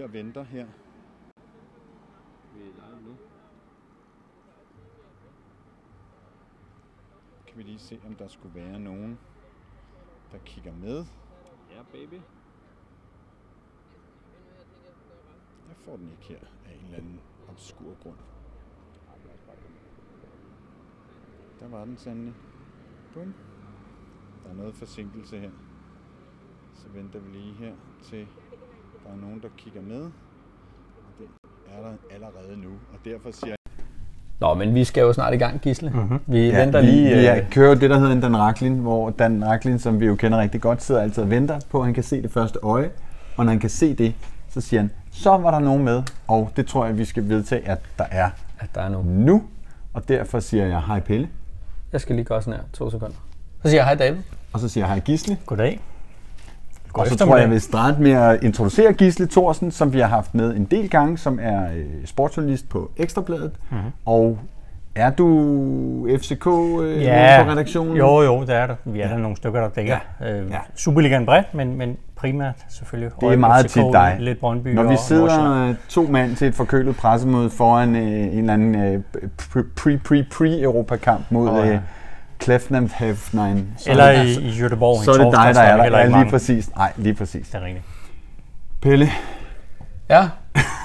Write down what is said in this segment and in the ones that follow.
Jeg venter her. Vi er live nu. Kan vi lige se, om der skulle være nogen, der kigger med. Ja, baby. Jeg får den ikke her af en eller anden obskur grund. Der var den sandelig. Bum. Der er noget forsinkelse her. Så venter vi lige her til der er nogen, der kigger med. Og det er der allerede nu. Og derfor siger jeg, Nå, men vi skal jo snart i gang, Gisle. Mm-hmm. Vi Ja, venter lige... Vi øh, er- kører det, der hedder en Dan Racklin, hvor Dan Racklin, som vi jo kender rigtig godt, sidder altid og venter på, at han kan se det første øje. Og når han kan se det, så siger han, så var der nogen med. Og det tror jeg, vi skal vedtage, at der er At der er nu. nu. Og derfor siger jeg hej Pelle. Jeg skal lige gøre sådan her. To sekunder. Så siger jeg hej David. Og så siger jeg hej Gisle. Goddag. Og så tror jeg, jeg vil starte med at introducere Gisle Thorsen, som vi har haft med en del gange, som er øh, sportsjournalist på Ekstrabladet. Mm-hmm. Og er du FCK øh, Ja, på redaktionen? Jo, jo, det er der. Vi er der nogle stykker, der dækker. Ja. Øh, Ja. Superligaen bredt, men, men primært selvfølgelig. Det er Og meget FCK, tit dig. Lidt Brøndby Når vi og sidder øh, to mand til et forkølet pressemøde foran øh, en eller anden øh, pre-pre-pre-Europakamp mod oh, ja. Ja. Klefnem Hefnein, så, Eller er det- i, i Göteborg. så er det dig, torsdags, der er der. Ja, lige mange. præcis. Nej, lige præcis. Det er rigtigt. Pelle, Ja,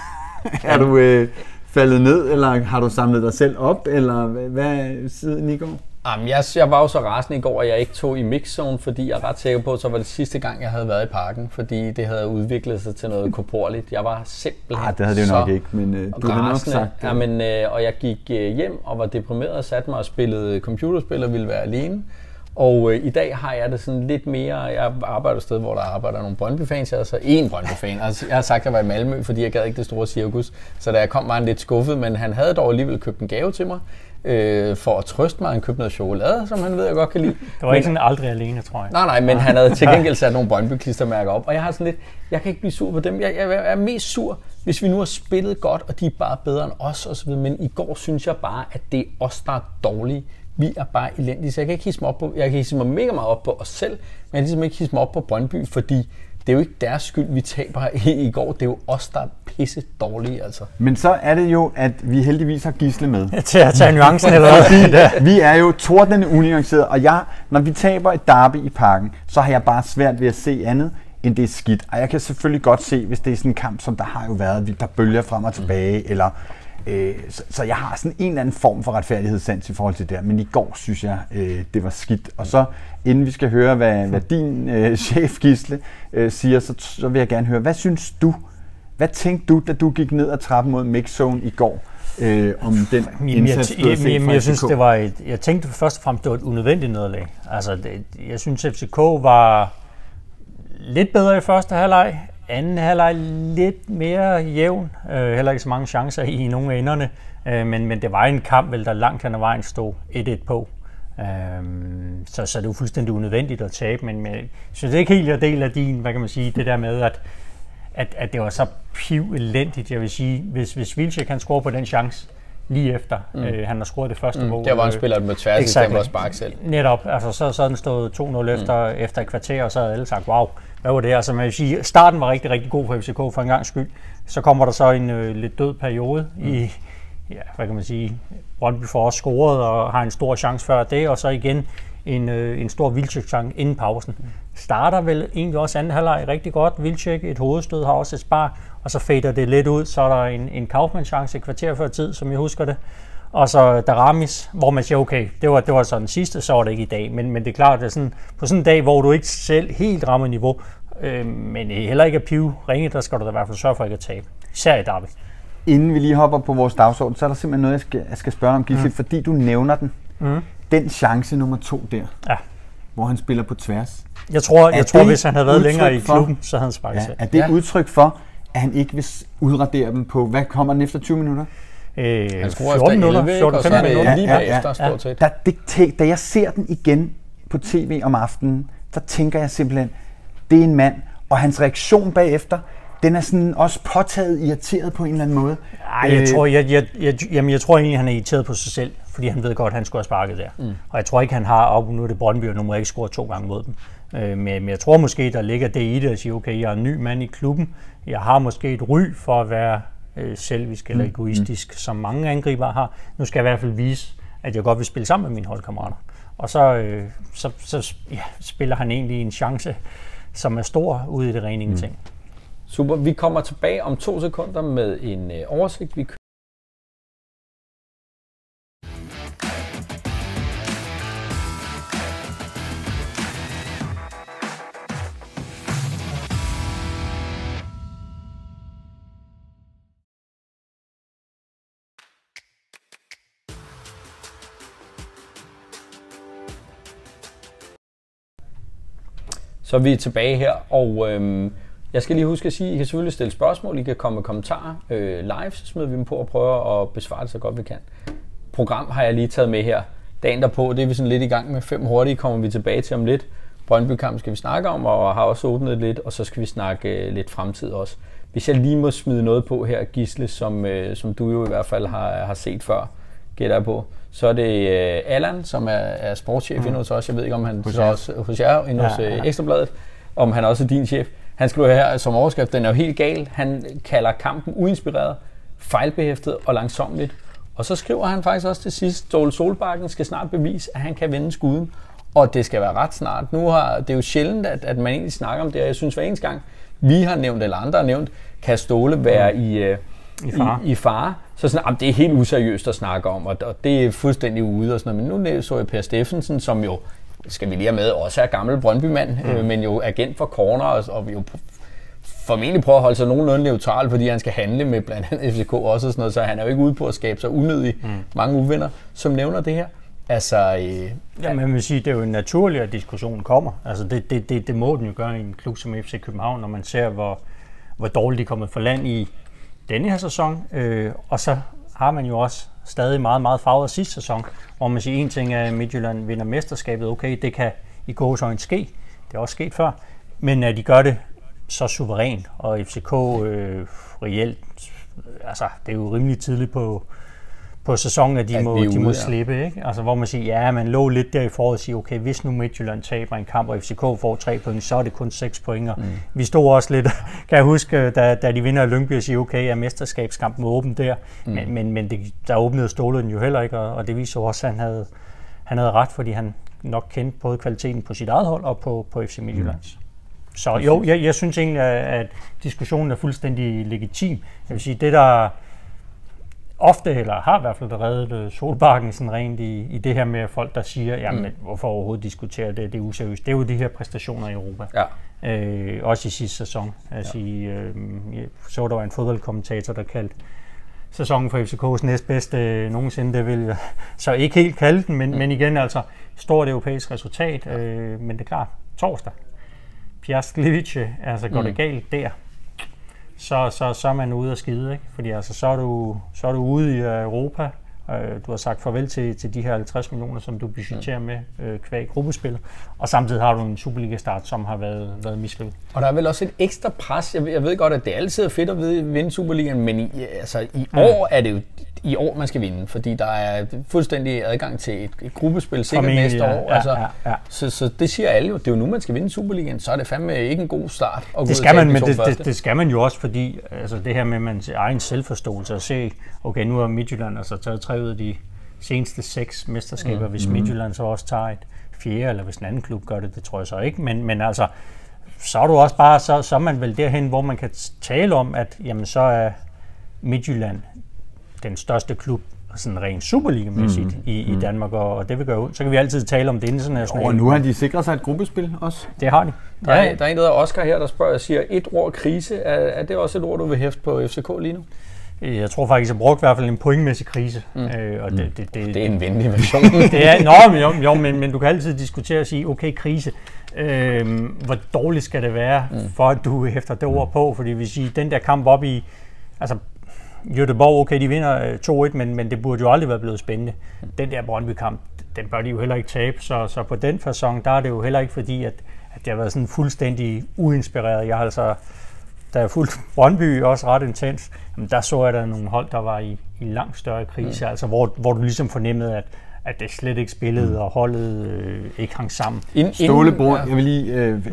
er du øh, faldet ned, eller har du samlet dig selv op, eller hvad, hvad siden i går? Jamen, jeg, jeg var jo så rasende i går, at jeg ikke tog i mixzone, fordi jeg er ret sikker på, at så var det sidste gang, jeg havde været i parken, fordi det havde udviklet sig til noget korporligt. Jeg var simpelthen Nej, det havde det jo nok ikke, men øh, du har nok sagt det. Ja, men, øh, og jeg gik øh, hjem og var deprimeret og satte mig og spillede computerspil og ville være alene. Og øh, i dag har jeg det sådan lidt mere, jeg arbejder et sted, hvor der arbejder nogle Brøndby-fans, jeg er så én Brøndby-fan. Altså, jeg har sagt, at jeg var i Malmø, fordi jeg gad ikke det store cirkus. Så da jeg kom, var han lidt skuffet, men han havde dog alligevel købt en gave til mig, øh, for at trøste mig. Han købte noget chokolade, som han ved, jeg godt kan lide. Det var ikke sådan aldrig alene, tror jeg. Nej, nej, men han havde til gengæld sat nogle Brøndby-klistermærker op, og jeg har sådan lidt, jeg kan ikke blive sur på dem. Jeg, jeg er mest sur, hvis vi nu har spillet godt, og de er bare bedre end os osv., men i går synes jeg bare, at det er os, der er dårlige. Vi er bare elendige, så jeg kan ikke hisse mig op på, jeg kan hisse mig mega meget op på os selv, men jeg kan ligesom ikke hisse mig op på Brøndby, fordi det er jo ikke deres skyld, vi taber i, i går. Det er jo os, der er pisse dårlige, altså. Men så er det jo, at vi heldigvis har Gisle med. Til at tage nuancen eller hvad? Vi er jo tordnende unuanceret, og jeg, når vi taber et derby i parken, så har jeg bare svært ved at se andet, end det er skidt. Og jeg kan selvfølgelig godt se, hvis det er sådan en kamp, som der har jo været, der bølger frem og tilbage, eller Øh, så, så jeg har sådan en eller anden form for retfærdighedssans i forhold til det. Men i går synes jeg, øh, det var skidt. Og så, inden vi skal høre, hvad, hvad din øh, chef Gisle øh, siger, så, så vil jeg gerne høre, hvad synes du, hvad tænkte du, da du gik ned ad trappen mod Mixzone i går, øh, om den indsats, du jeg, set jamen, jeg synes, det var et, jeg tænkte først og fremmest, det var et unødvendigt nederlag. Altså, det, jeg synes, FCK var lidt bedre i første halvleg. Anden halvleg lidt mere jævn. Øh, heller ikke så mange chancer i nogle af enderne. Øh, men, men det var en kamp, vel, der langt hen ad vejen stod 1-1 på. Øh, så, så det var fuldstændig unødvendigt at tabe, men, men jeg synes ikke helt, jeg deler din, hvad kan man sige, det der med, at, at, at det var så piv elendigt, jeg vil sige, hvis, hvis Vilcek kan score på den chance lige efter, mm. øh, han har scoret det første Mm, mål. der hvor han øh, spiller med tværs, i stedet for at sparke selv. Netop, altså så, så den stået 2-0 efter, mm. efter et kvarter, og så havde alle sagt, wow, hvad var det? Altså man sige, starten var rigtig, rigtig god for FCK for en gang skyld. Så kommer der så en øh, lidt død periode mm. i, ja, hvad kan man sige, Brøndby får også scoret og har en stor chance før det, og så igen en, øh, en stor Vilcek-chance inden pausen. Mm. Starter vel egentlig også anden halvleg rigtig godt. Vilcek, et hovedstød, har også et spar, og så fader det lidt ud. Så er der en, en Kaufmann-chance et kvarter før tid, som jeg husker det. Og så Daramis, hvor man siger, okay, det var, det var så den sidste, så var det ikke i dag. Men, men det er klart, at sådan, på sådan en dag, hvor du ikke selv helt rammer niveau, øh, men heller ikke er piv ringe, der skal du da i hvert fald sørge for ikke at tabe. Især i derby. Inden vi lige hopper på vores dagsorden, så er der simpelthen noget, jeg skal, jeg skal spørge om, Gisle, mm. fordi du nævner den. Mm. Den chance nummer to der, Ja. hvor han spiller på tværs. Jeg tror, Er jeg tror hvis han havde været længere i for- klubben, så havde han sparket Ja, er det et udtryk for, at han ikke vil udradere dem på, hvad kommer den efter 20 minutter? Øh, Han scorer 14 efter minutter, 11, ikke? Og så 14-15 er det minutter. lige Ja, ja, bagefter, ja. stort set. Der, det, da jeg ser den igen på tv om aftenen, der tænker jeg simpelthen, det er en mand, og hans reaktion bagefter, den er sådan også påtaget irriteret på en eller anden måde. Ej, jeg Øh, tror, jeg, jeg, jeg, jamen, jeg tror egentlig, han er irriteret på sig selv. fordi han ved godt, at han skulle have sparket der. Mm. Og jeg tror ikke, han har op, nu er det Brøndby, og nu må jeg ikke score to gange mod dem. Øh, men, jeg tror måske, der ligger det i det at sige, okay, jeg er en ny mand i klubben, jeg har måske et ry for at være øh, selvisk eller egoistisk, mm. som mange angriber har. Nu skal jeg i hvert fald vise, at jeg godt vil spille sammen med mine holdkammerater. Og så, øh, så, så ja, spiller han egentlig en chance, som er stor ude i det rene ingenting. Mm. Super. Vi kommer tilbage om to sekunder med en øh, oversigt. Vi Så er vi tilbage her, og øhm, jeg skal lige huske at sige, at I kan selvfølgelig stille spørgsmål, I kan komme med kommentarer øh, live, så smider vi dem på og prøver at besvare det så godt vi kan. Program har jeg lige taget med her. Dagen derpå, det er vi sådan lidt i gang med. Fem hurtige kommer vi tilbage til om lidt. Brøndby-kamp skal vi snakke om, og har også åbnet lidt, og så skal vi snakke øh, lidt fremtid også. Hvis jeg lige må smide noget på her, Gisle, som, øh, som du jo i hvert fald har, har set før, gætter jeg på, så er det øh, Allan, som er, er sportschef mm. inde hos os. Jeg ved ikke, om han hos så også hos jer inde ja, hos øh, Ekstrabladet, om han også er din chef. Han skriver her som overskrift, den er jo helt gal. Han kalder kampen uinspireret, fejlbehæftet og langsomligt. Og så skriver han faktisk også til sidst, Ståle Solbakken skal snart bevise, at han kan vende skuden. Og det skal være ret snart. Nu har, det er jo sjældent, at, at man egentlig snakker om det, og jeg synes hver eneste gang, vi har nævnt, eller andre har nævnt, kan Ståle være mm. i, øh, I fare. I, i fare. Så sådan, jamen, det er helt useriøst at snakke om, og, og det er fuldstændig ude og sådan noget. Men nu så jeg Per Steffensen, som jo, skal vi lige have med, også er gammel Brøndby-mand, mm. øh, men jo agent for corner, og, og jo formentlig prøver at holde sig nogenlunde neutral, fordi han skal handle med blandt andet FCK også og sådan noget, så han er jo ikke ude på at skabe sig unødigt mm. mange uvenner, som nævner det her. Altså, øh, Ja, man vil sige, det er jo naturligt, at diskussionen kommer. Altså, det, det, det, det må den jo gøre i en klub som FC København, når man ser, hvor, hvor dårligt de er kommet for land i denne her sæson. Øh, og så har man jo også stadig meget, meget farvet sidste sæson, hvor man siger, en ting er, at Midtjylland vinder mesterskabet. Okay, det kan i gåsøjne ske. Det er også sket før. Men at de gør det så suveræn, og FCK øh, reelt, altså det er jo rimelig tidligt på, på sæsonen, at de At må, de må ude, slippe. Ikke? Altså, hvor man siger, ja, man lå lidt der i foråret og siger, okay, hvis nu Midtjylland taber en kamp, og FCK får tre point, så er det kun seks point. Mm. Vi stod også lidt, kan jeg huske, da, da de vinder Lyngby og siger, okay, er mesterskabskampen åben der, mm. men, men, men det, der åbnede Ståle den jo heller ikke, og, og det viser jo også, at han havde, han havde ret, fordi han nok kendte både kvaliteten på sit eget hold og på, på FC Midtjyllands. Mm. Så jo, jeg, jeg synes egentlig, at diskussionen er fuldstændig legitim. Jeg vil sige, det der ofte, eller har i hvert fald reddet øh, Solbakken sådan rent i, i det her med folk, der siger, jamen mm. hvorfor overhovedet diskutere det, det er useriøst. Det er jo de her præstationer i Europa. ja. Øh, også i sidste sæson. Altså, ja. øh, jeg så der var en fodboldkommentator, der kaldte sæsonen for FCK's næstbedste øh, nogensinde. Det vil jeg så ikke helt kalde den, men, mm. men igen altså, stort europæisk resultat. Øh, men det er klart, torsdag. Piast Gliwice, altså går mm. det galt der, så, så, så er man ude at skide, ikke? Fordi altså, så, er du, så er du ude i Europa. Øh, Du har sagt farvel til, til de her 50 millioner, som du budgetterer med øh, kvæg gruppespillet. Og samtidig har du en Superliga-start, som har været, været mislykket. Og der er vel også et ekstra pres. Jeg ved, jeg ved godt, at det altid er fedt at vinde Superligaen, men i, altså, i år er det jo i år, man skal vinde, fordi der er fuldstændig adgang til et, et gruppespil sikkert Formentlig, næste ja. år. Ja, altså, ja, ja. Så, så det siger alle jo. Det er jo nu, man skal vinde Superligaen. Så er det fandme ikke en god start at Det skal man, men det, første. det, det skal man jo også, fordi altså det her med mands egen selvforståelse og se, okay, nu har Midtjylland altså taget tre ud af de seneste seks mesterskaber, mm. hvis Midtjylland så også tager et fjerde, eller hvis en anden klub gør det, det tror jeg så ikke, men, men altså, så er du også bare, så, så er man vel derhen, hvor man kan tale om, at jamen, så er Midtjylland den største klub sådan rent Superliga-mæssigt mm. i, i Danmark, og, og det vil gøre ud. Så kan vi altid tale om det internationale. Og nu har de sikret sig et gruppespil også. Det har de. Der er, der er en, der hedder Oscar her, der spørger og siger, et ord krise, er, er det også et ord, du vil hæfte på FCK lige nu? Jeg tror faktisk, jeg brugte i hvert fald en pointmæssig krise. Mm. Øh, og det, det, det, Det er en venlig version. det er, nå, men, jo, jo men, men du kan altid diskutere og sige, okay, krise. Øhm, hvor dårligt skal det være, mm. for at du hæfter det ord på? Fordi vi siger, den der kamp op i... Altså, Göteborg, okay, de vinder øh, 2-1, men, men det burde jo aldrig være blevet spændende. Den der Brøndby-kamp, den bør de jo heller ikke tabe, så, så på den fasong, der er det jo heller ikke fordi, at, at det har været sådan fuldstændig uinspireret. Jeg har altså da jeg fulgte Brøndby også ret intens, jamen der så jeg der nogle hold, der var i, i langt større krise, mm. altså hvor, hvor du ligesom fornemmede, at, at det slet ikke spillede, mm. og holdet øh, ikke hang sammen. Ind, Ståle bruger, ja. jeg vil lige øh,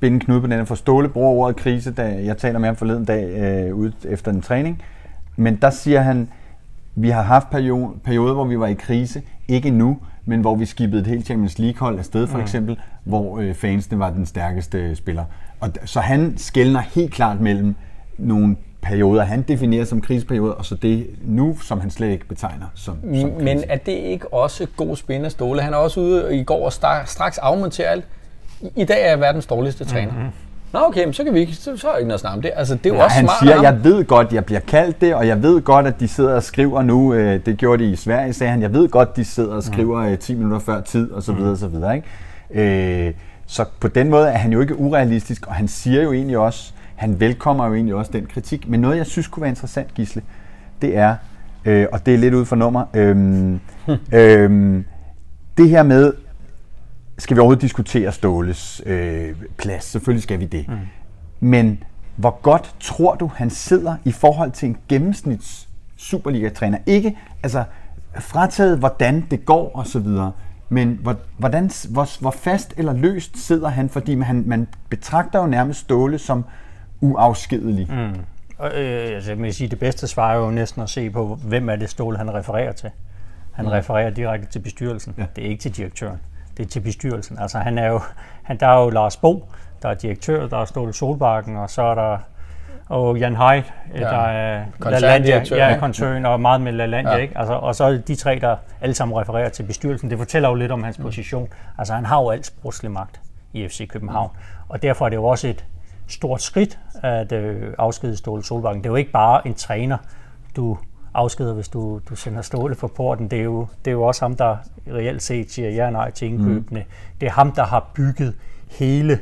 binde en knude på den for Ståle bruger ordet krise, da jeg taler med ham forleden dag øh, ude efter en træning. Men der siger han, vi har haft periode, perioder, hvor vi var i krise, ikke nu, men hvor vi skibede et helt Champions League-hold afsted for eksempel, hvor øh, fansene var den stærkeste spiller. Og så han skældner helt klart mellem nogle perioder, han definerer som kriseperioder, og så det nu, som han slet ikke betegner som, som krise. Men er det ikke også god spin af Ståle? Han er også ude i går og straks afmonterer alt. I- dag er jeg verdens dårligste træner. Mm-hmm. Nå okay, men så kan vi ikke, så, så er ikke noget at snakke om det. Altså, det er jo Ja, også han smart siger, jeg ved godt, jeg bliver kaldt det, og jeg ved godt, at de sidder og skriver nu, øh, det gjorde de i Sverige, sagde han, jeg ved godt, de sidder og skriver øh, 10 minutter før tid, og så videre, og så videre, ikke? Øh, så på den måde er han jo ikke urealistisk, og han siger jo egentlig også, han velkommer jo egentlig også den kritik, men noget, jeg synes kunne være interessant, Gisle, det er, øh, og det er lidt ud for nummer, øh, øh, det her med, skal vi overhovedet diskutere Ståles øh, plads? Selvfølgelig skal vi det. Mm. Men hvor godt tror du, han sidder i forhold til en gennemsnits Superliga-træner? Ikke altså frataget, hvordan det går og så videre, men hvor, hvordan, hvor, hvor fast eller løst sidder han? Fordi man, man betragter jo nærmest Ståle som uafskedelig. Mm. Og, øh, altså, jeg vil sige, det bedste svar er jo næsten at se på, hvem er det Ståle, han refererer til. Han mm. refererer direkte til bestyrelsen. Ja. Det er ikke til direktøren. Det er til bestyrelsen. Altså, han er jo, han, der er jo Lars Bo, der er direktør, der er Ståle Solbakken, og så er der og Jan Heid, ja. der er Koncerndirektør, ja, koncern, og meget med LaLandia, Ja. ikke? Altså, og så de tre, der alle sammen refererer til bestyrelsen. Det fortæller jo lidt om hans position. Altså, han har jo alt sportslig magt i FC København. Og derfor er det jo også et stort skridt at øh, afskede Ståle Solbakken. Det er jo ikke bare en træner, du afskeder, hvis du, du sender Ståle for porten. Det er, jo, det er jo også ham, der reelt set siger ja og nej til indkøbene. Mm. Det er ham, der har bygget hele øh,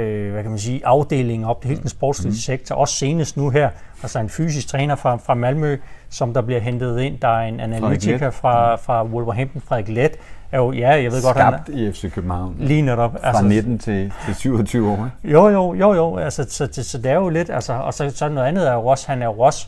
hvad kan man sige, afdelingen op, det hele den sportslige mm. sektor, også senest nu her, altså en fysisk træner fra, fra Malmø, som der bliver hentet ind, der er en analytiker fra, fra Wolverhampton, Frederik Let, er jo, ja, jeg ved godt, han Skabt i FC København. er lige netop, Fra 19 til, til 27 år. Ikke? jo, jo, jo, jo. Altså, så, så, så det er jo lidt, altså, og så, så noget andet er jo også, han er jo også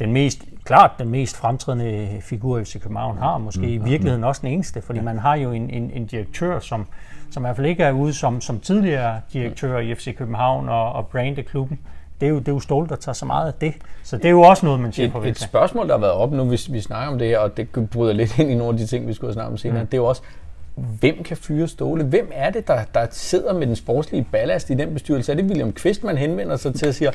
den mest, klart den mest fremtrædende figur, FC København har, måske mm. i virkeligheden også den eneste, fordi man har jo en, en, en direktør, som, som i hvert fald ikke er ude som, som tidligere direktør i FC København og, og brande klubben. Det er, jo, det er jo Ståle, der tager så meget af det. Så det er jo også noget, man siger på Et, spørgsmål, der har været op nu, hvis vi snakker om det her, og det bryder lidt ind i nogle af de ting, vi skulle snakke om senere, mm. det er jo også, hvem kan fyre Ståle? Hvem er det, der, der sidder med den sportslige ballast i den bestyrelse? Er det William Kvist, man henvender sig til og siger, "H-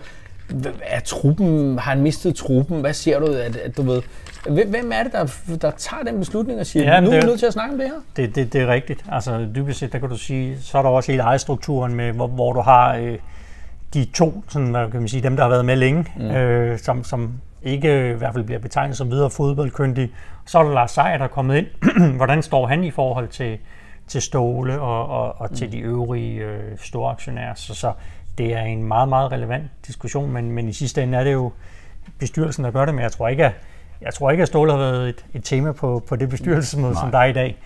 er truppen, har han mistet truppen? Hvad ser du? At, at, du ved, hvem er det, der, der tager den beslutning og siger, Ja, nu er vi nødt til at snakke om det her? Det, det, det er rigtigt. Altså dybest set, der kan du sige, så er der også hele ejerstrukturen med, hvor, hvor du har øh, de to, sådan, hvad kan man sige, dem der har været med længe, mm. øh, som, som ikke øh, i hvert fald bliver betegnet som videre fodboldkyndige. Så er der Lars Seier, der er kommet ind. Hvordan står han i forhold til, til Ståle og, og, og til de øvrige øh, store aktionærer? Så, så det er en meget, meget relevant diskussion, men, men i sidste ende er det jo bestyrelsen, der gør det, men jeg tror ikke, at jeg tror ikke, at Ståle har været et, et tema på, på det bestyrelsesmøde, som der er i dag.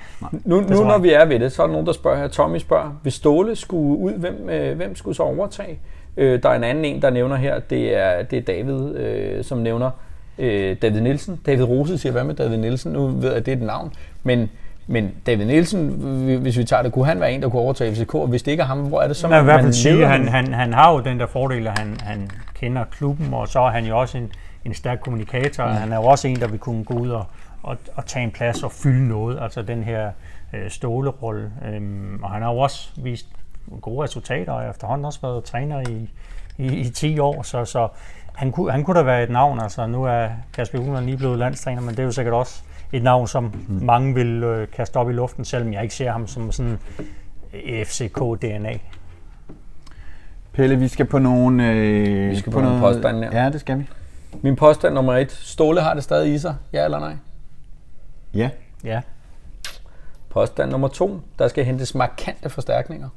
Nu, nu når vi er ved det, så er der nogen, der spørger her. Tommy spørger, hvis Ståle skulle ud, hvem, øh, hvem skulle så overtage? Øh, der er en anden en, der nævner her, det er, det er David, øh, som nævner øh, David Nielsen. David Rose siger, hvad med David Nielsen? Nu ved jeg, at det er et navn. Men, men David Nielsen, hvis vi tager det, kunne han være en, der kunne overtage FCK? Og hvis det ikke er ham, hvor er det så, Man kan i hvert fald man sige, han, han, han har jo den der fordel, at han, han kender klubben, og så er han jo også en, en stærk kommunikator. Mm. Han er jo også en, der vil kunne gå ud og, og, og tage en plads og fylde noget, altså den her øh, stålerolle. Øhm, og han har jo også vist gode resultater, og efterhånden også været træner i, i, i 10 år, så, så han, kunne, han kunne da være et navn. Altså, nu er Kasper Juhlmann lige blevet landstræner, men det er jo sikkert også et navn, som mm. mange vil øh, kaste op i luften, selvom jeg ikke ser ham som sådan FCK-DNA. Pelle, vi skal på nogle... Øh, Vi skal på nogle påstande, ja. Ja, det skal vi. Min påstand nummer et. Ståle har det stadig i sig. Ja eller nej? Ja. Ja. Påstand nummer to. Der skal hentes markante forstærkninger.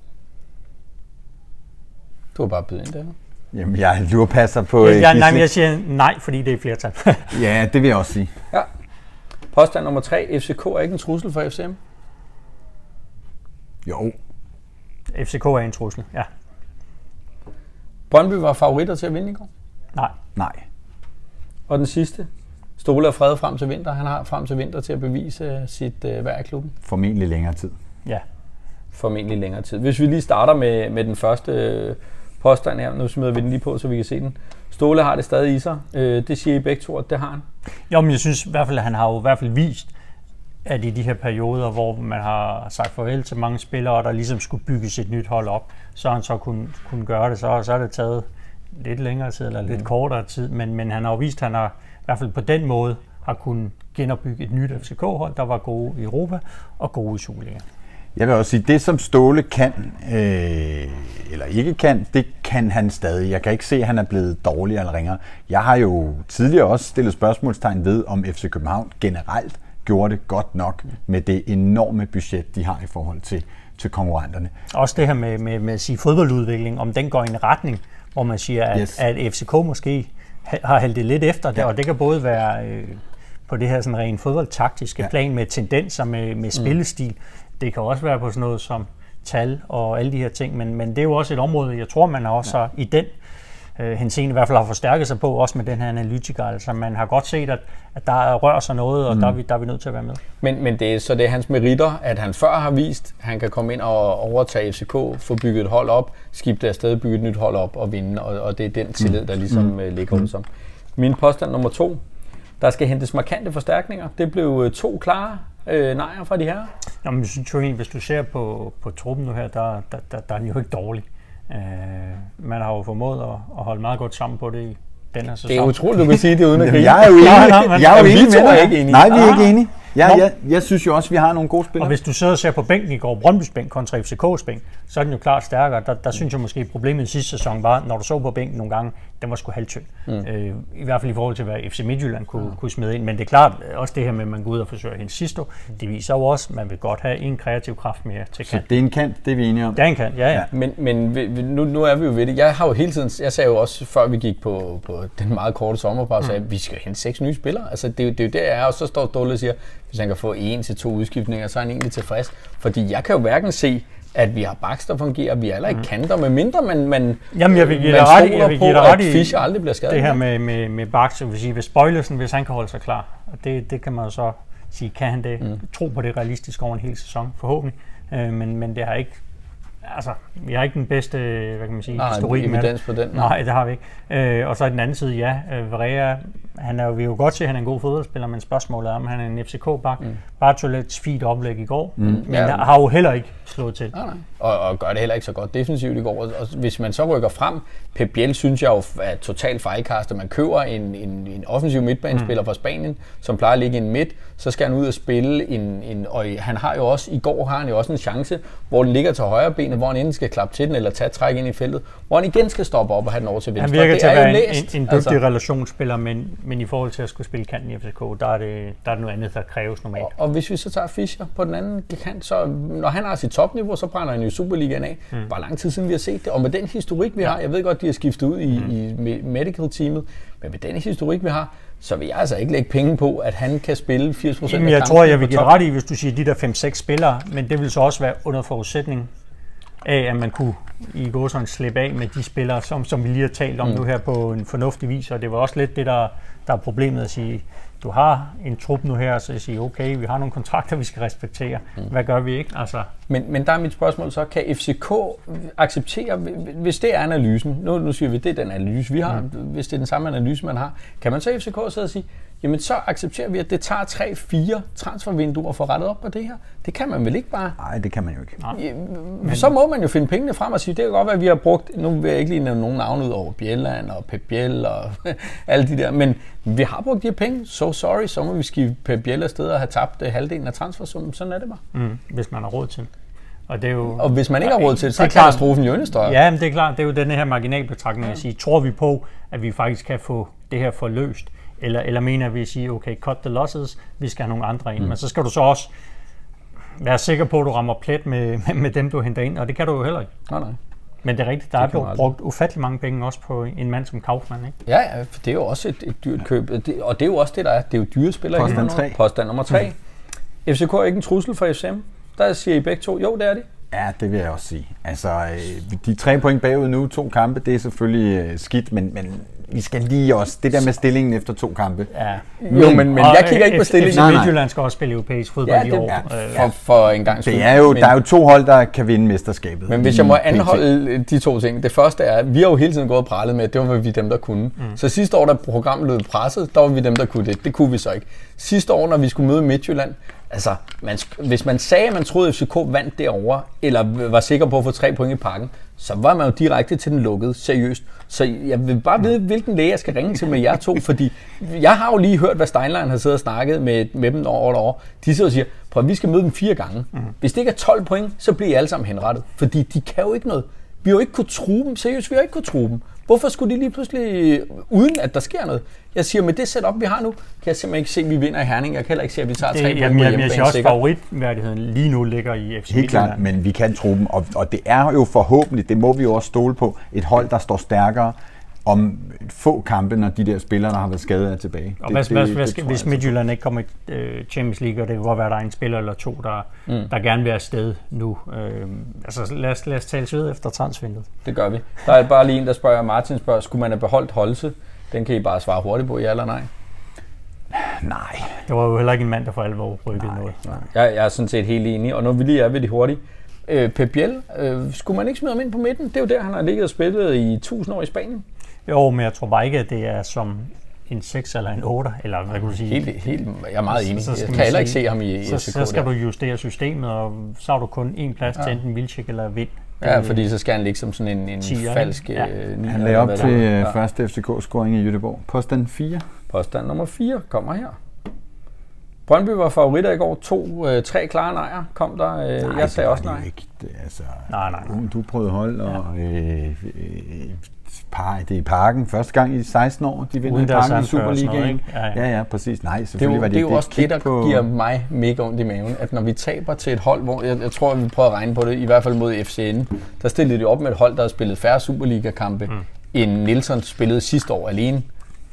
Du har bare bydet ind der. Jamen, jeg lurepasser på... øh, Jeg, nej, jeg siger nej, fordi det er flertal. Ja, det vil jeg også sige. Ja. Påstand nummer tre. FCK er ikke en trussel for FCM. Jo. FCK er en trussel, ja. Brøndby var favoritter til at vinde i går. Nej. Nej. Og den sidste. Stole og Fred frem til vinter. Han har frem til vinter til at bevise øh, sit øh, værd i klubben. Formentlig længere tid. Ja. Formentlig længere tid. Hvis vi lige starter med, med den første øh, påstand her. Nu smider vi den lige på, så vi kan se den. Stole har det stadig i sig. Øh, det siger I begge to, at det har han. Jo, men jeg synes i hvert fald, at han har jo i hvert fald vist, at i de her perioder, hvor man har sagt farvel til mange spillere, og der ligesom skulle bygges et nyt hold op, så han så kunne, kunne gøre det. Så, så har det taget lidt længere tid, eller lidt kortere tid, men, men han har jo vist, at han har i hvert fald på den måde har kunnet genopbygge et nyt FCK-hold, der var gode i Europa og gode i Superliga. Jeg vil også sige, det som Ståle kan, øh, eller ikke kan, det kan han stadig. Jeg kan ikke se, at han er blevet dårligere eller ringere. Jeg har jo tidligere også stillet spørgsmålstegn ved, om FC København generelt gjorde det godt nok med det enorme budget, de har i forhold til, til konkurrenterne. Også det her med, med, med at sige fodboldudvikling, om den går i en retning, hvor man siger, at, Yes. at FCK måske ha- har hældt det lidt efter det, Ja. og det kan både være øh, på det her sådan rent fodboldtaktiske Ja. ja. plan med tendenser, med, med spillestil. Det kan også være på sådan noget som tal og alle de her ting, men, men det er jo også et område, jeg tror, man også ja. i den øh, henseende i hvert fald har forstærket sig på, også med den her analytiker. Altså man har godt set, at, at der rører sig noget, og mm. der, er vi, der er vi nødt til at være med. Men, men det er, så det er hans meritter, at han før har vist, at han kan komme ind og overtage FCK, få bygget et hold op, skifte afsted, bygge et nyt hold op og vinde, og, og det er den tillid, der ligesom mm. ligger hos ham. Min påstand nummer to, der skal hentes markante forstærkninger. Det blev øh, to klare øh, nejer fra de her. Nå, men jeg synes jo egentlig, hvis du ser på, på truppen nu her, der, der, der, der er den jo ikke dårlig. Øh, man har jo formået at, at holde meget godt sammen på det i den her sæson. Det er utroligt, du kan sige det uden at Jamen, grine. jeg er jo enig, Nej, nej, jeg er jo Jamen, vi enig to med er dig. ikke enige. Nej, vi er ikke enige. Jeg, Nå. jeg, jeg synes jo også, at vi har nogle gode spillere. Og hvis du sidder og ser på bænken i går, Brøndby's bænk kontra FCK's bænk, så er den jo klart stærkere. Der, der synes jeg måske, at problemet i sidste sæson var, når du så på bænken nogle gange, den var sgu halvtynd. Mm. Øh, I hvert fald i forhold til, hvad FC Midtjylland kunne, mm. kunne smide ind. Men det er klart, også det her med, at man går ud og forsøger at hente sidste, det viser jo også, at man vil godt have en kreativ kraft mere til Så kant. det er en kant, det er vi enige om. Ja, en kant, ja, ja. Ja. Men, men nu, nu er vi jo ved det. Jeg har jo hele tiden, jeg sagde jo også, før vi gik på, på den meget korte sommerpause, at vi skal hente seks nye spillere. Altså, det, er det er jo der, jeg er, og så står Ståle og siger, hvis han kan få en til to udskiftninger, så er han egentlig tilfreds. Fordi jeg kan jo hverken se, at vi har baks, der fungerer, vi er heller ikke kanter, med mindre man, man, Jamen, jeg vil give man dig ret jeg vil på, give at ret i Fischer aldrig bliver skadet. det her med, med, med jeg vil sige, hvis Bøjlesen, hvis han kan holde sig klar, og det, det kan man jo så sige, kan han det, mm. tro på det realistisk over en hel sæson, forhåbentlig, øh, men, men det har ikke, altså, vi har ikke den bedste, hvad kan man sige, Nej, historik med det. på den. Nej, det har vi ikke. Øh, og så i den anden side, ja, øh, Varea, han er jo, vi er jo godt se, at han er en god fodboldspiller, men spørgsmålet er, om han er en FCK-bak. Mm. Bartolets fint oplæg i går, mm. men Ja. har jo heller ikke slået til. Nej, nej. Og, og gør det heller ikke så godt defensivt i går. Og, og hvis man så rykker frem, Pep Biel synes jeg jo er totalt fejlkastet. Man køber en, en, en offensiv midtbanespiller mm. fra Spanien, som plejer at ligge i en midt, så skal han ud og spille en, en og han har jo også, i går har han jo også en chance, hvor den ligger til højre benet, hvor han enten skal klappe til den eller tage træk ind i feltet, hvor han igen skal stoppe op og have den over til venstre. Han virker det til at er være en, en, en dygtig altså. relationsspiller, men, men i forhold til at skulle spille kanten i FCK, der er det, der er det noget andet, der kræves normalt. Og, og hvis vi så tager Fischer på den anden kant, så når han har sit topniveau, så brænder han jo Superligaen af. Mm. Hvor lang tid siden vi har set det. Og med den historik, vi har, jeg ved godt, de har skiftet ud i, mm. i me- medical-teamet, men med den historik, vi har, så vil jeg altså ikke lægge penge på, at han kan spille 80 procent Jamen, af jeg kampene tror, jeg vil give ret i, hvis du siger de der 5-6 spillere, men det vil så også være under forudsætning af, at man kunne i går sådan slippe af med de spillere, som, som vi lige har talt om mm. nu her på en fornuftig vis, og det var også lidt det, der, der er problemet at sige, du har en trup nu her, så jeg siger, okay, vi har nogle kontrakter, vi skal respektere. Mm. Hvad gør vi ikke? Altså, Men, men der er mit spørgsmål så, kan FCK acceptere, hvis det er analysen, nu, nu siger vi, det er den analyse, vi har, mm. hvis det er den samme analyse, man har, kan man så FCK sidde og sige, jamen så accepterer vi, at det tager 3-4 transfervinduer for rettet op på det her? Det kan man vel ikke bare? Nej, det kan man jo ikke. Men... Så må man jo finde pengene frem og sige, det kan godt være, at vi har brugt, nu vil jeg ikke lige nævne nogen navne ud over Bjelland og Pep Biel og alle de der, men vi har brugt de her penge, so sorry, så må vi skive Pep Biel afsted og have tabt øh, halvdelen af transfersummen, sådan er det bare. mm, hvis man har råd til. Og det er jo... Og hvis man ikke har råd til det, så er Det er katastrofen jo endnu større. Ja, men det er klart, det er jo den her marginalbetragtning at sige, tror vi på, at vi faktisk kan få det her forløst, eller, eller mener vi at sige, okay, cut the losses, vi skal have nogle andre ind. Mm. Men så skal du så også være sikker på, at du rammer plet med, med, med dem, du henter ind, og det kan du jo heller ikke. Nej, nej. Men det er rigtigt, der er kan man blevet brugt ufattelig mange penge også på en mand som Kaufmann, ikke? Ja, ja, for det er jo også et, et dyrt køb, Det- og det er jo også det, der er. Det er jo dyre spillere. Påstand i det her tre. nu. Påstand nummer tre. FCK er ikke en trussel for FCM. Der siger I begge to, jo det er det. Ja, det vil jeg også sige. Altså, øh, de tre point bagud nu, to kampe, det er selvfølgelig øh, skidt, men, men vi skal lige også, det der med stillingen efter to kampe. Ja. Jo, men, men jeg kigger ikke på FC stillingen. Nej. Midtjylland skal også spille europæisk fodbold Ja, i det- år. ja, Øh, For, for en gang Det er jo, der er jo to hold, der kan vinde mesterskabet. Men hvis jeg må i anholde de to ting. Det første er, at vi har jo hele tiden gået og prallet med, at det var vi dem, der kunne. Mm. Så sidste år, da programmet lød presset, der var vi dem, der kunne det. Det kunne vi så ikke. Sidste år, når vi skulle møde Midtjylland, altså, man, hvis man sagde, at man troede, at FCK vandt derovre, eller var sikker på at få tre point i pakken, så var man jo direkte til den lukkede, seriøst. Så jeg vil bare vide, hvilken læge jeg skal ringe til med jer to, fordi jeg har jo lige hørt, hvad Steinlein har siddet og snakket med, med dem over og over. De sidder og siger, prøv at vi skal møde dem fire gange. Hvis det ikke er 12 point, så bliver I alle sammen henrettet, fordi de kan jo ikke noget. Vi har jo ikke kunne true dem. Seriøst, vi har ikke kunne true dem. Hvorfor skulle de lige pludselig, uden at der sker noget? Jeg siger, med det setup, vi har nu, kan jeg simpelthen ikke se, at vi vinder i Herning. Jeg kan heller ikke se, at vi tager tre det, point på jeg, jeg siger hjemmebane også, favoritværdigheden lige nu ligger i FC Helt klart, men vi kan tro dem, og, og det er jo forhåbentlig, det må vi jo også stole på, et hold, der står stærkere om få kampe, når de der spillere, der har været skadet, er tilbage. Og hvad, hvad, hvad, det skal, tror hvis altså Midtjylland ikke kommer i øh, Champions League, og det kan godt være, at der er en spiller eller to, der, mm. der gerne vil afsted nu. Øh, altså lad os, lad os tale ved efter transvinduet. Det gør vi. Der er bare lige en, der spørger, Martin spørger, skulle man have beholdt Holse? Den kan I bare svare hurtigt på, ja eller nej. Nej, Det var jo heller ikke en mand, der for alvor rykkede noget. Jeg, jeg er sådan set helt enig, og når vi lige er ved de hurtige. Øh, Pep Biel, øh, skulle man ikke smide ham ind på midten? Det er jo der, han har ligget og spillet i 1000 år i Spanien. Jo, men jeg tror bare ikke, at det er som en 6 eller en 8, eller hvad kan du sige? Helt, helt, jeg er meget enig. Så Jeg skal kan heller ikke se ham i, i så, FCK så skal der. du justere systemet, og så har du kun én plads til enten Vilcek eller Vind. Ja, fordi så skal han ligge som sådan en, en Tier, ikke? falsk Ja. øh, han lagde op til det er. øh, Ja. første FCK-scoring i Göteborg. Påstand 4. Påstand nummer 4 kommer her. Brøndby var favoritter i går. To, øh, tre klare nejer kom der. Øh, Nej, jeg sagde det også nej. Ikke. Det, altså, Nej, nej, nej. Du, prøvede hold, og øh, øh, par, det er i parken. Første gang i 16 år, de vinder i parken i Superligaen. Ja, ja. Ja, ja, præcis. Nej, Det selvfølgelig var det er jo også kig det, der på, giver mig mega ondt i maven, at når vi taber til et hold, hvor jeg, jeg tror, at vi prøver at regne på det, i hvert fald mod FCN, der stillede de op med et hold, der har spillet færre Superliga-kampe, mm. end Nielsen spillede sidste år alene.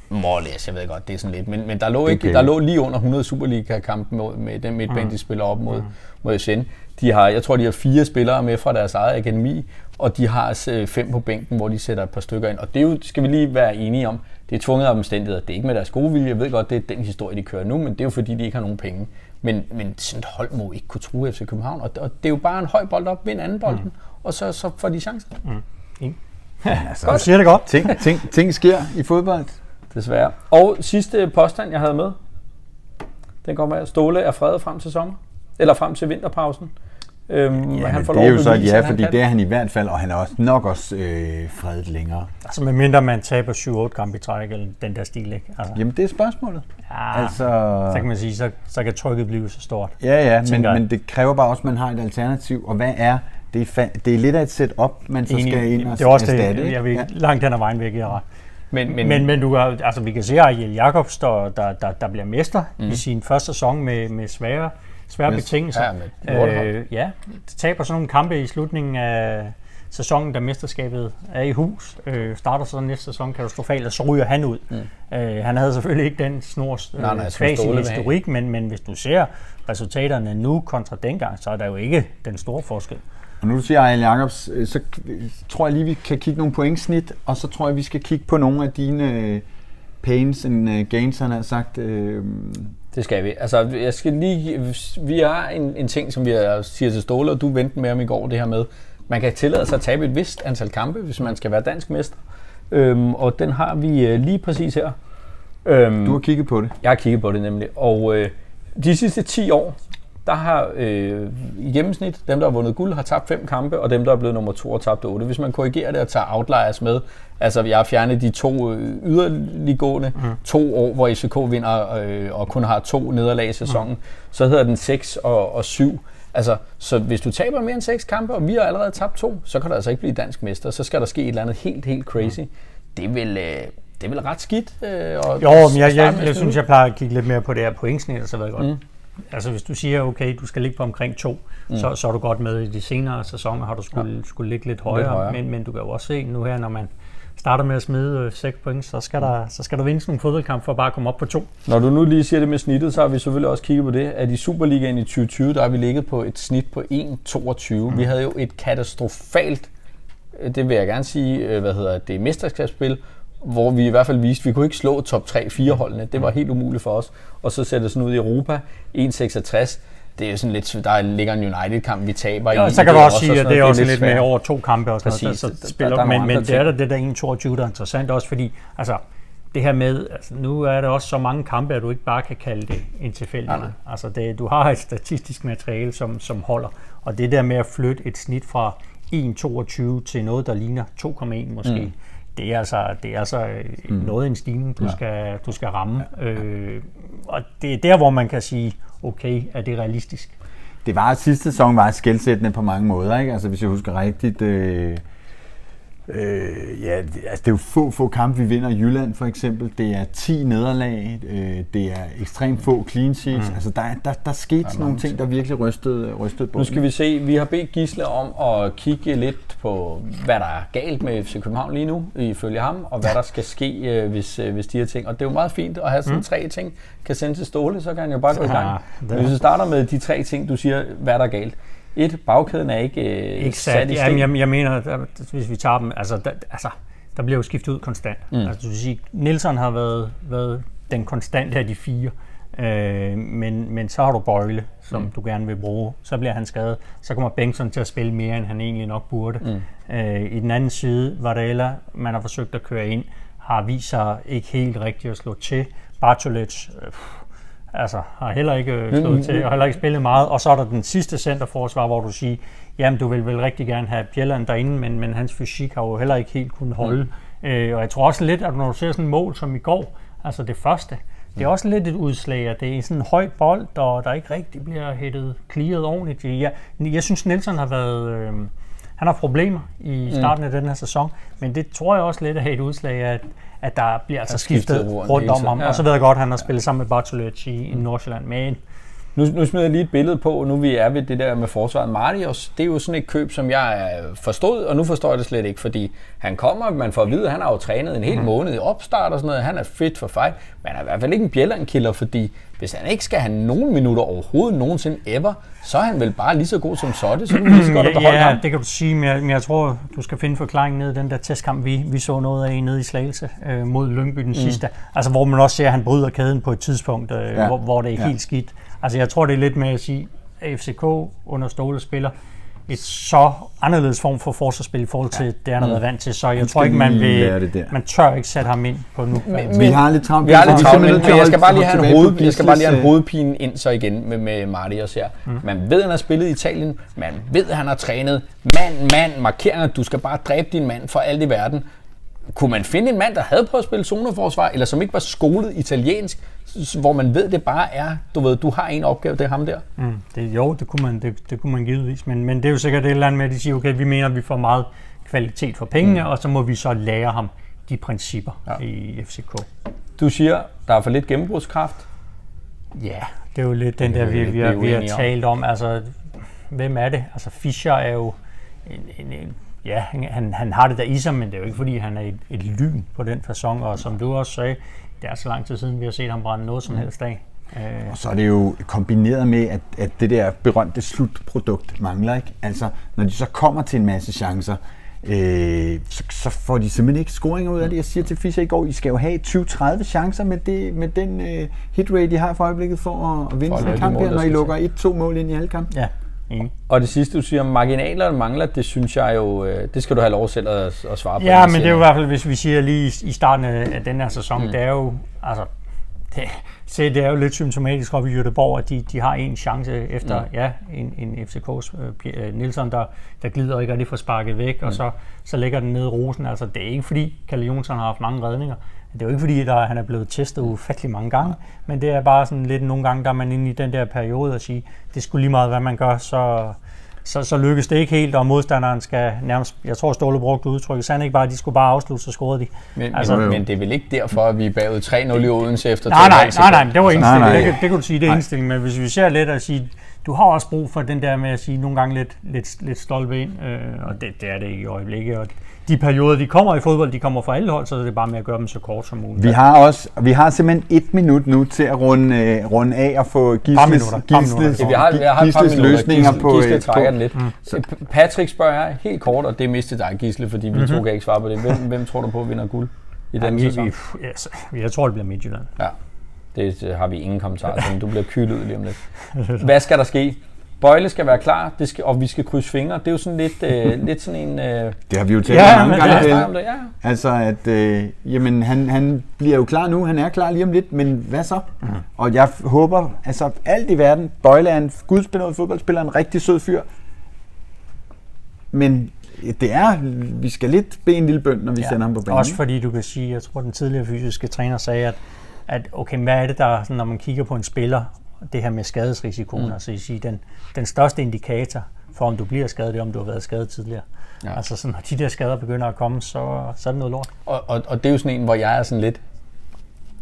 Måles, jeg ved godt, det er sådan lidt, men, men der, lå ikke, Okay. der lå lige under 100 Superliga-kampe med, med den midtbane, de spiller op mod, mod FCN. De har, jeg tror, de har fire spillere med fra deres eget akademi, og de har øh, fem på bænken, hvor de sætter et par stykker ind. Og det er jo, skal vi lige være enige om, det er tvunget af omstændigheder. Det er ikke med deres gode vilje. Jeg ved godt, det er den historie, de kører nu, men det er jo fordi, de ikke har nogen penge. Men, men sådan et hold må ikke kunne true FC København. Og, og det er jo bare en høj bold op, vind anden bolden, mm. og så, så får de chancen. altså, Du siger det godt. ting, ting, ting sker i fodbold. Desværre. Og sidste påstand, jeg havde med, den kommer af, Ståle er fredet frem til sommer. Eller frem til vinterpausen. Øhm, Ja, han får det lov er jo så et ja, fordi det er han i hvert fald, og han er også nok også øh, fredet længere. Altså medmindre man taber 7-8 kampe i træk, eller den der stil, ikke? Altså, Jamen, det er spørgsmålet. ja, Altså, så kan man sige, så, så kan trykket blive så stort. ja, ja, men, jeg. men det kræver bare også, at man har et alternativ. Og hvad er det? Er fa- det er lidt af et setup, man så skal ind og det er også erstatte. det, jeg vil Ja. langt hen ad vejen væk, jeg ret. Men, Men, men, men du kan, altså, vi kan se, at Ariel Jacobs, der, der, der, der bliver mester mm. i sin første sæson med, med svære, svære Med- betingelser. ja, øh, ja, taber sådan nogle kampe i slutningen af sæsonen, da mesterskabet er i hus. Øh, starter så næste sæson katastrofalt, og så ryger han ud. Mm. Øh, han havde selvfølgelig ikke den snor Nej, nej, øh, sin historik, men, men hvis du ser resultaterne nu kontra dengang, så er der jo ikke den store forskel. Og nu du siger Ariel Jacobs, øh, så tror jeg lige, vi kan kigge nogle pointsnit, og så tror jeg, vi skal kigge på nogle af dine øh, pains and øh, gains, han har sagt. Øh, Det skal vi. Altså, jeg skal lige... Vi har en, en ting, som vi siger til Ståle, og du vendte med om i går, det her med, man kan tillade sig at tabe et vist antal kampe, hvis man skal være dansk mester. Øhm, og den har vi øh, lige præcis her. Øhm, du har kigget på det. Jeg har kigget på det nemlig. Og øh, de sidste 10 år, der har øh, i gennemsnit, dem der har vundet guld, har tabt fem kampe, og dem der er blevet nummer to har tabt otte. Hvis man korrigerer det og tager outliers med, altså jeg har fjernet de to øh, yderliggående mm. to år, hvor FCK vinder øh, og kun har to nederlag i sæsonen, mm. så hedder den 6 og, og 7. Altså, så hvis du taber mere end seks kampe, og vi har allerede tabt to, så kan du altså ikke blive dansk mester. Så skal der ske et eller andet helt, helt crazy. Mm. Det vil... Øh, det er vel ret skidt. Øh, og Jo, men jeg, jeg, jeg, synes, jeg plejer at kigge lidt mere på det her pointsnit, og så ved jeg godt. Mm. Altså hvis du siger, okay, du skal ligge på omkring to, mm. så, så er du godt med i de senere sæsoner, har du skulle, ja. skulle ligge lidt højere, højere. Men, men du kan jo også se nu her, når man starter med at smide øh, 6 point, så skal, der, så skal der vindes nogle fodboldkamp for at bare komme op på to. Når du nu lige siger det med snittet, så har vi selvfølgelig også kigget på det, at i Superligaen i 2020, der har vi ligget på et snit på 1,22. Mm. Vi havde jo et katastrofalt, øh, det vil jeg gerne sige, øh, hvad hedder det, mesterskabsspil, hvor vi i hvert fald viste, at vi kunne ikke slå top 3-4 holdene. Det var helt umuligt for os. Og så sætter det sådan ud i Europa, 1,66. Det er jo sådan lidt, der ligger en United-kamp, vi taber i. Ja, så kan du også sige, at det er også lidt med svært. over to kampe og sådan Præcis. noget, så, Der- så der- spiller, der er nogle men, men det er da det der 1-22, der er interessant også, fordi altså, det her med, altså, nu er der også så mange kampe, at du ikke bare kan kalde det en tilfældighed. Nej. Altså, det, du har et statistisk materiale, som, som holder, og det der med at flytte et snit fra 1,22 til noget, der ligner 2,1 måske, mm. Det er altså, det er altså mm. noget af en stigning, du, ja. skal, du skal ramme. Ja. Øh, og det er der, hvor man kan sige, okay, er det realistisk? Det var sidste sæson var skældsættende på mange måder, ikke? Altså hvis jeg husker rigtigt, øh, øh, ja, det, altså det er jo få, få kampe, vi vinder i Jylland for eksempel. Det er 10 nederlag, øh, det er ekstremt få clean sheets. Mm. Altså der, der, der skete sådan nogle ting, der virkelig rystede, rystede Nu skal vi se, vi har bedt Gisle om at kigge lidt på, hvad der er galt med FC København lige nu, ifølge ham, og hvad der skal ske, øh, hvis, øh, hvis de her ting. Og det er jo meget fint at have sådan mm. tre ting, kan sende til Ståle, så kan han jo bare gå i gang. Ja, Hvis vi starter med de tre ting, du siger, hvad der er galt. Et, bagkæden er ikke, øh, Ikke sat sat. i Jamen, jeg, jeg mener, at hvis vi tager dem, altså der, altså, der bliver jo skiftet ud konstant. Mm. Altså, du vil sige, Nielsen har været, været den konstante af de fire. Øh, men, men så har du Bøjle, som mm. du gerne vil bruge. Så bliver han skadet. Så kommer Bengtsson til at spille mere, end han egentlig nok burde. Mm. Øh, I den anden side, Vardela, man har forsøgt at køre ind, har vist sig ikke helt rigtigt at slå til. Bartolets, øh, altså, har heller ikke øh, slået til, og heller ikke spillet meget. Og så er der den sidste centerforsvar, hvor du siger, jamen du vil vel rigtig gerne have Bjelland derinde, men, men hans fysik har jo heller ikke helt kunnet holde. Mm. Øh, og jeg tror også lidt, at når du ser sådan et mål som i går, altså det første, det er også lidt et udslag, at det er sådan en høj bold, og der ikke rigtig bliver hættet clearet ordentligt. Jeg, jeg synes, Nielsen har været... Øh, han har problemer i starten af den her sæson, men det tror jeg også lidt er et udslag af, at, at der bliver altså skiftet skiftet rundt rundt om ham. ja. Og så ved jeg godt, at han har spillet sammen med Bartolets i, i Nordsjælland, men Nu, nu smider jeg lige et billede på, nu vi er ved det der med forsvaret. Marius, det er jo sådan et køb, som jeg øh, forstod, og nu forstår jeg det slet ikke, fordi han kommer, man får at vide, at han har jo trænet en hel Mhm. måned i opstart og sådan noget, han er fit for fight, men han er i hvert fald ikke en bjællandkiller, fordi hvis han ikke skal have nogen minutter overhovedet nogensinde ever, så er han vel bare lige så god som Sotte, så lige så godt ja, beholde ja, ham. det kan du sige, men jeg, men jeg tror, du skal finde forklaringen ned i den der testkamp, vi, vi så noget af nede i Slagelse øh, mod Lyngby den mm. sidste. Altså, hvor man også ser, at han bryder kæden på et tidspunkt, øh, ja. hvor, hvor det er Ja. helt skidt. Altså, jeg tror, det er lidt med at sige, at FCK under Ståle spiller et så anderledes form for forsvarsspil i forhold til det, han har været vant til. Så jeg tror ikke, man, vil, lære det der. man tør ikke sætte ham ind på nu. Men- Vi har lidt travlt. Vi har lidt travlt, men, men jeg skal bare lige have en, hoved, jeg skal bare lige have en hovedpine ind så igen med, med Marius her. Mm. Man ved, at han har spillet i Italien. Man ved, at han har trænet mand, mand, markeringer. Du skal bare dræbe din mand for alt i verden. Kunne man finde en mand, der havde prøvet at spille zoneforsvar, eller som ikke var skolet italiensk, hvor man ved, det bare er, du ved, du har en opgave, det er ham der. Mm, det, jo, det kunne, man, det, det kunne man givetvis, men, men det er jo sikkert et eller andet med, at de siger, okay, vi mener, at vi får meget kvalitet for pengene, mm. og så må vi så lære ham de principper ja. i FCK. Du siger, der er for lidt gennembrudskraft. Ja, det er jo lidt den der, vi, vi, har, vi har talt om. Altså, hvem er det? Altså, Fischer er jo en, en, en ja, han, han har det der i sig, men det er jo ikke, fordi han er et, et lyn på den fasong, og som du også sagde, det er så lang tid siden, vi har set ham brænde noget som helst af. Øh, Og så er det jo kombineret med, at, at det der berømte slutprodukt mangler. Ikke? Altså, når de så kommer til en masse chancer, øh, så, så får de simpelthen ikke scoringer ud af det. Jeg siger til Fischer i går, I skal jo have 20-30 chancer med, det, med den øh, hitrate, I har for øjeblikket for at, at vinde For sådan en kamp her, når I lukker 1-2 mål ind i alle kampe. ja, enig. Og det sidste, du siger, marginaler mangler, det synes jeg jo, øh, det skal du have lov selv at, at svare på. Ja, men det er jo i hvert fald, hvis vi siger lige i- starten af den her sæson, mm. det er jo, altså, det, se, det er jo lidt symptomatisk op i Göteborg, at de, de har en chance efter, mm. ja, en, en FCK's øh, øh, Nielsen, der, der glider ikke rigtig får sparket væk, mm. og så, så ligger den ned i rosen. Altså, det er ikke fordi, Kalle Jonsson har haft mange redninger. Det er jo ikke fordi, der, han er blevet testet ufattelig mange gange, men det er bare sådan lidt nogle gange, der er man inde i den der periode og sige, det skulle lige meget, hvad man gør, så, så, så lykkes det ikke helt, og modstanderen skal nærmest, jeg tror Ståle brugte udtrykket, så han ikke bare, de skulle bare afslutte, så scorede de. Men, Altså- men, men det er vel ikke derfor, at vi er bagud 3-0 i Odense efter Nej, nej, nej, nej, det var indstillingen. nej. Det, kan- det kunne du sige, det er indstillingen. Men hvis vi ser lidt og sige, du har også brug for den der med at sige nogle gange lidt, lidt, lidt stolpe ind, øh, og det, det er det ikke i øjeblikket. Og de perioder, de kommer i fodbold, de kommer fra alle hold, så det er bare med at gøre dem så kort som muligt. Vi har også, vi har simpelthen et minut nu til at runde, øh, runde af og få Gisles, Gisles. Ja, vi har, vi har Gisles løsninger Gisle, på, Gisle øh, trækker på den lidt. Så P- Patrick spørger jeg helt kort, og det til dig, Gisle, fordi vi to kan ikke svare på det. Hvem, hvem tror du på vinder guld i den Jamen, vi, sæson? vi, så- jeg tror, det bliver Midtjylland. Ja, det øh, har vi ingen kommentarer til, men du bliver kylet ud lige om lidt. Hvad skal der ske? Bøjle skal være klar, det skal, og vi skal krydse fingre. Det er jo sådan lidt, øh, lidt sådan en... Øh, Det har vi jo talt Ja, om mange gange. det, ja. Altså, at øh, jamen, han, han bliver jo klar nu, han er klar lige om lidt, men hvad så? Mm. Og jeg håber, altså alt i verden, Bøjle er en gudsbenået fodboldspiller, en rigtig sød fyr, men det er, vi skal lidt bede en lille bøn, når vi ja. sender ham på banen. Også fordi du kan sige, jeg tror den tidligere fysiske træner sagde, at, at okay, hvad er det der, sådan, når man kigger på en spiller, det her med skadesrisikoen, mm. altså I siger, den, den største indikator for om du bliver skadet, det er om du har været skadet tidligere. Ja. Altså sådan, når de der skader begynder at komme, så, så er det noget lort. Og, og, og det er jo sådan en, hvor jeg er sådan lidt...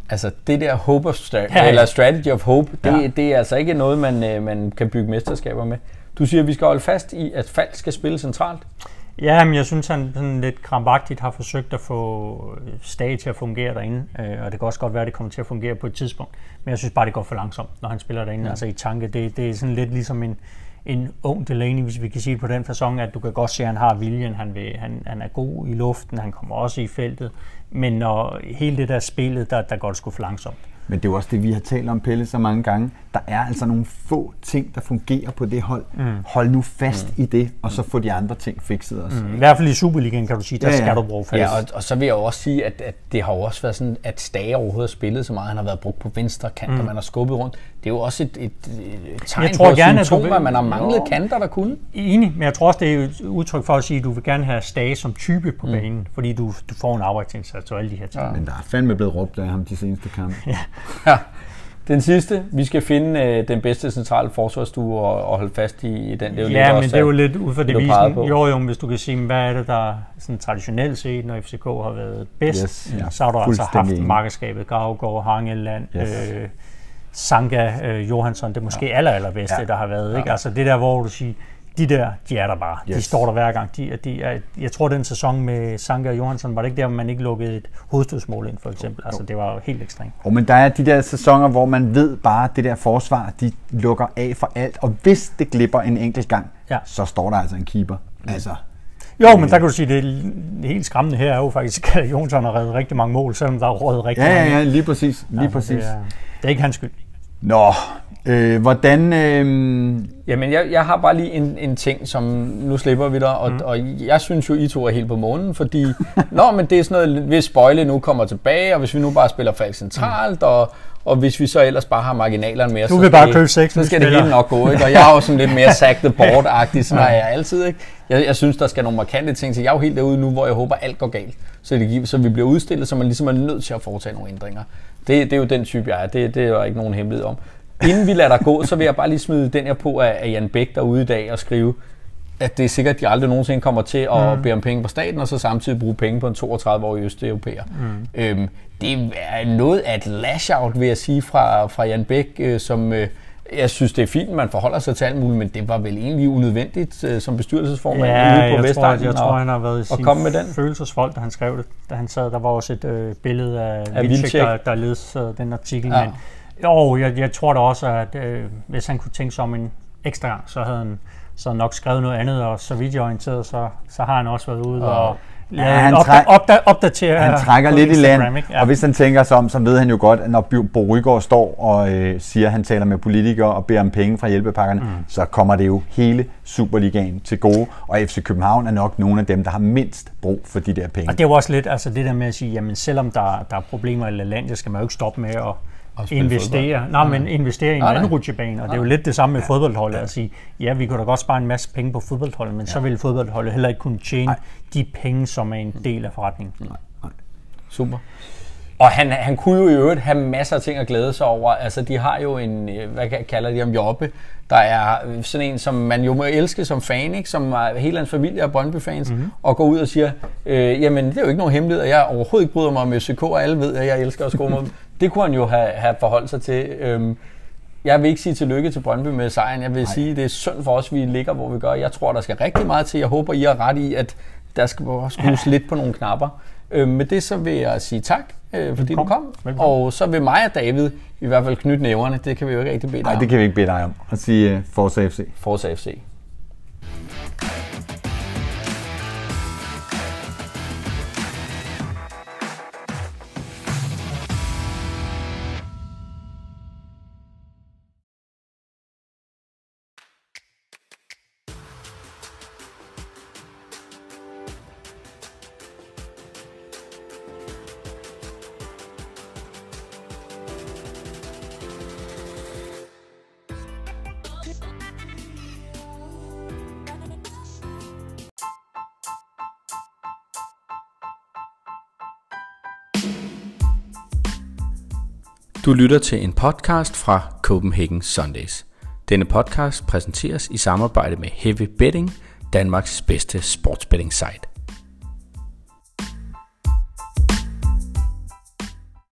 Altså det der hope of stra- Ja, eller strategy of hope, det, Ja. ja. det er altså ikke noget, man, øh, man kan bygge mesterskaber med. Du siger, at vi skal holde fast i, at Falk skal spille centralt. Ja, men jeg synes, han sådan lidt krampagtigt har forsøgt at få Stage til at fungere derinde, øh, og det kan også godt være, at det kommer til at fungere på et tidspunkt. Men jeg synes bare, det går for langsomt, når han spiller derinde. Ja. Altså i tanke, det, det er sådan lidt ligesom en, en ung Delaney, hvis vi kan sige det på den fasong, at du kan godt se, at han har viljen, han, vil, han, han er god i luften, han kommer også i feltet. Men når hele det der spillet, der, der går det sgu for langsomt. Men det er jo også det, vi har talt om, Pelle, så mange gange. Der er altså nogle få ting, der fungerer på det hold. Mm. Hold nu fast mm. i det, og så få de andre ting fikset også. Mm. I hvert fald i Superligaen kan du sige, der Ja, ja, skal du bruge fast. Ja, og, og så vil jeg jo også sige, at, at det har jo også været sådan, at Stage overhovedet har spillet så meget. Han har været brugt på venstre kant, mm. og man har skubbet rundt. Det er jo også et, et, et tegn Jeg tror på gerne, at du symptomer, vil- at man har manglet Jo. kanter, der kunne. Enig, men jeg tror også, det er et udtryk for at sige, at du vil gerne have Stage som type på mm. banen, fordi du, du får en arbejdsindsats og alle de her ting. Ja. Men der er fandme blevet råbt af ham de seneste kampe. Ja. Ja. Den sidste, vi skal finde øh, den bedste centrale forsvarsstue og, og holde fast i, i den. Det er jo lidt Ja, men også, det er jo lidt ud fra devisen. på. Jo, jo, hvis du kan sige, hvad er det, der sådan traditionelt set, når FCK har været bedst, Yes, ja, så har du altså haft markedskabet Gravgaard, Hangeland, Yes. øh, Sanka, øh, Johansson, det er måske ja. aller, allerbedste, Ja. ja. der har været. Ikke? Altså det der, hvor du siger, de der, de er der bare. Yes. De står der hver gang. De, de er, jeg tror, den sæson med Sanka og Johansson, var det ikke der, hvor man ikke lukkede et hovedstødsmål ind, for eksempel. Altså det var jo helt ekstremt. Og men der er de der sæsoner, hvor man ved bare, at det der forsvar, de lukker af for alt. Og hvis det glipper en enkelt gang, Ja. så står der altså en keeper. Altså, Jo, men der kan du sige, det, det helt skræmmende her er jo faktisk, at Johansson har reddet rigtig mange mål, selvom der er rådet rigtig ja, mange. ja, ja, lige præcis. Lige Altså, præcis. Det er, det er ikke hans skyld. Nå, øh, hvordan... Øh, Jamen, jeg, jeg har bare lige en, en ting, som nu slipper vi dig, og, mm. og jeg synes jo, I to er helt på månen, fordi, nå, men det er sådan noget, hvis Bøjle nu kommer tilbage, og hvis vi nu bare spiller Falk centralt, og, og hvis vi så ellers bare har marginalerne mere, Du så vil bare det, købe seks så skal det hele nok gå, ikke? Og jeg er jo sådan lidt mere sack the board-agtig, sådan har jeg altid, ikke? Jeg, jeg synes, der skal nogle markante ting til. Jeg er jo helt derude nu, hvor jeg håber, alt går galt, så, det, så vi bliver udstillet, så man ligesom er nødt til at foretage nogle ændringer. Det, det er jo den type, jeg er. Det, det er jo ikke nogen hemmelighed om. Inden vi lader dig gå, så vil jeg bare lige smide den her på af, af Jan Bæk derude i dag og skrive, at det er sikkert, at de aldrig nogensinde kommer til at mm. bede om penge på staten, og så samtidig bruge penge på en 32-årig østeuropæer. Mm. Øhm, det er noget af et lash-out, vil jeg sige, fra, fra Jan Bæk, øh, som øh, jeg synes, det er fint, man forholder sig til alt muligt, men det var vel egentlig unødvendigt øh, som bestyrelsesformand Ja, ude på jeg tror, Vestegnen jeg tror, han har været i sin komme med den. følelsesvold, da han skrev det. Da han sad, der var også et øh, billede af, Af Wilczek. der, der ledsagede den artikel. Ja. Ja. Men, jo, jeg, jeg tror da også, at øh, hvis han kunne tænke sig om en ekstra gang, så havde han så nok skrevet noget andet, og så vidt jeg orienteret, så, så har han også været ude og, og Ja, ja, han opda- opda- opdatere han trækker lidt i Instagram, land, ikke? og hvis han tænker sig om, så ved han jo godt, at når Bo Rygaard står og øh, siger, at han taler med politikere og beder om penge fra hjælpepakkerne, mm. så kommer det jo hele Superligaen til gode, og FC København er nok nogle af dem, der har mindst brug for de der penge. Og det er jo også lidt altså det der med at sige, jamen selvom der, der er problemer i landet, skal man jo ikke stoppe med at investere. Nej, men investere i en Nej, anden nej. rutsjebane, og det er jo lidt det samme med fodboldholdet at sige, ja, vi kunne da godt spare en masse penge på fodboldholdet, men så vil fodboldholdet heller ikke kunne tjene de penge, som er en del af forretningen. Super. Og han, han kunne jo i øvrigt have masser af ting at glæde sig over. Altså, de har jo en, hvad kalder de om jobbe, der er sådan en, som man jo må elske som fan, ikke? som er hele hans familie er Brøndby-fans, mm-hmm. og går ud og siger, øh, jamen, det er jo ikke nogen hemmelighed, at jeg overhovedet ikke bryder mig om FCK, og alle ved, at jeg elsker at score mod dem. Det kunne han jo have, have forholdt sig til. Øhm, jeg vil ikke sige tillykke til Brøndby med sejren. Jeg vil Nej. sige, det er synd for os, vi ligger, hvor vi gør. Jeg tror, der skal rigtig meget til. Jeg håber, I har ret i, at der skal skrues lidt på nogle knapper. Øh, med det så vil jeg sige tak, øh, fordi Velkommen. du kom. Velkommen. Og så vil mig og David i hvert fald knytte næverne. Det kan vi jo ikke rigtig bede dig Nej, det kan vi ikke bede dig om. At sige uh, Forza FC. Forza FC. Du lytter til en podcast fra Copenhagen Sundays. Denne podcast præsenteres i samarbejde med Heavy Betting, Danmarks bedste sportsbetting site.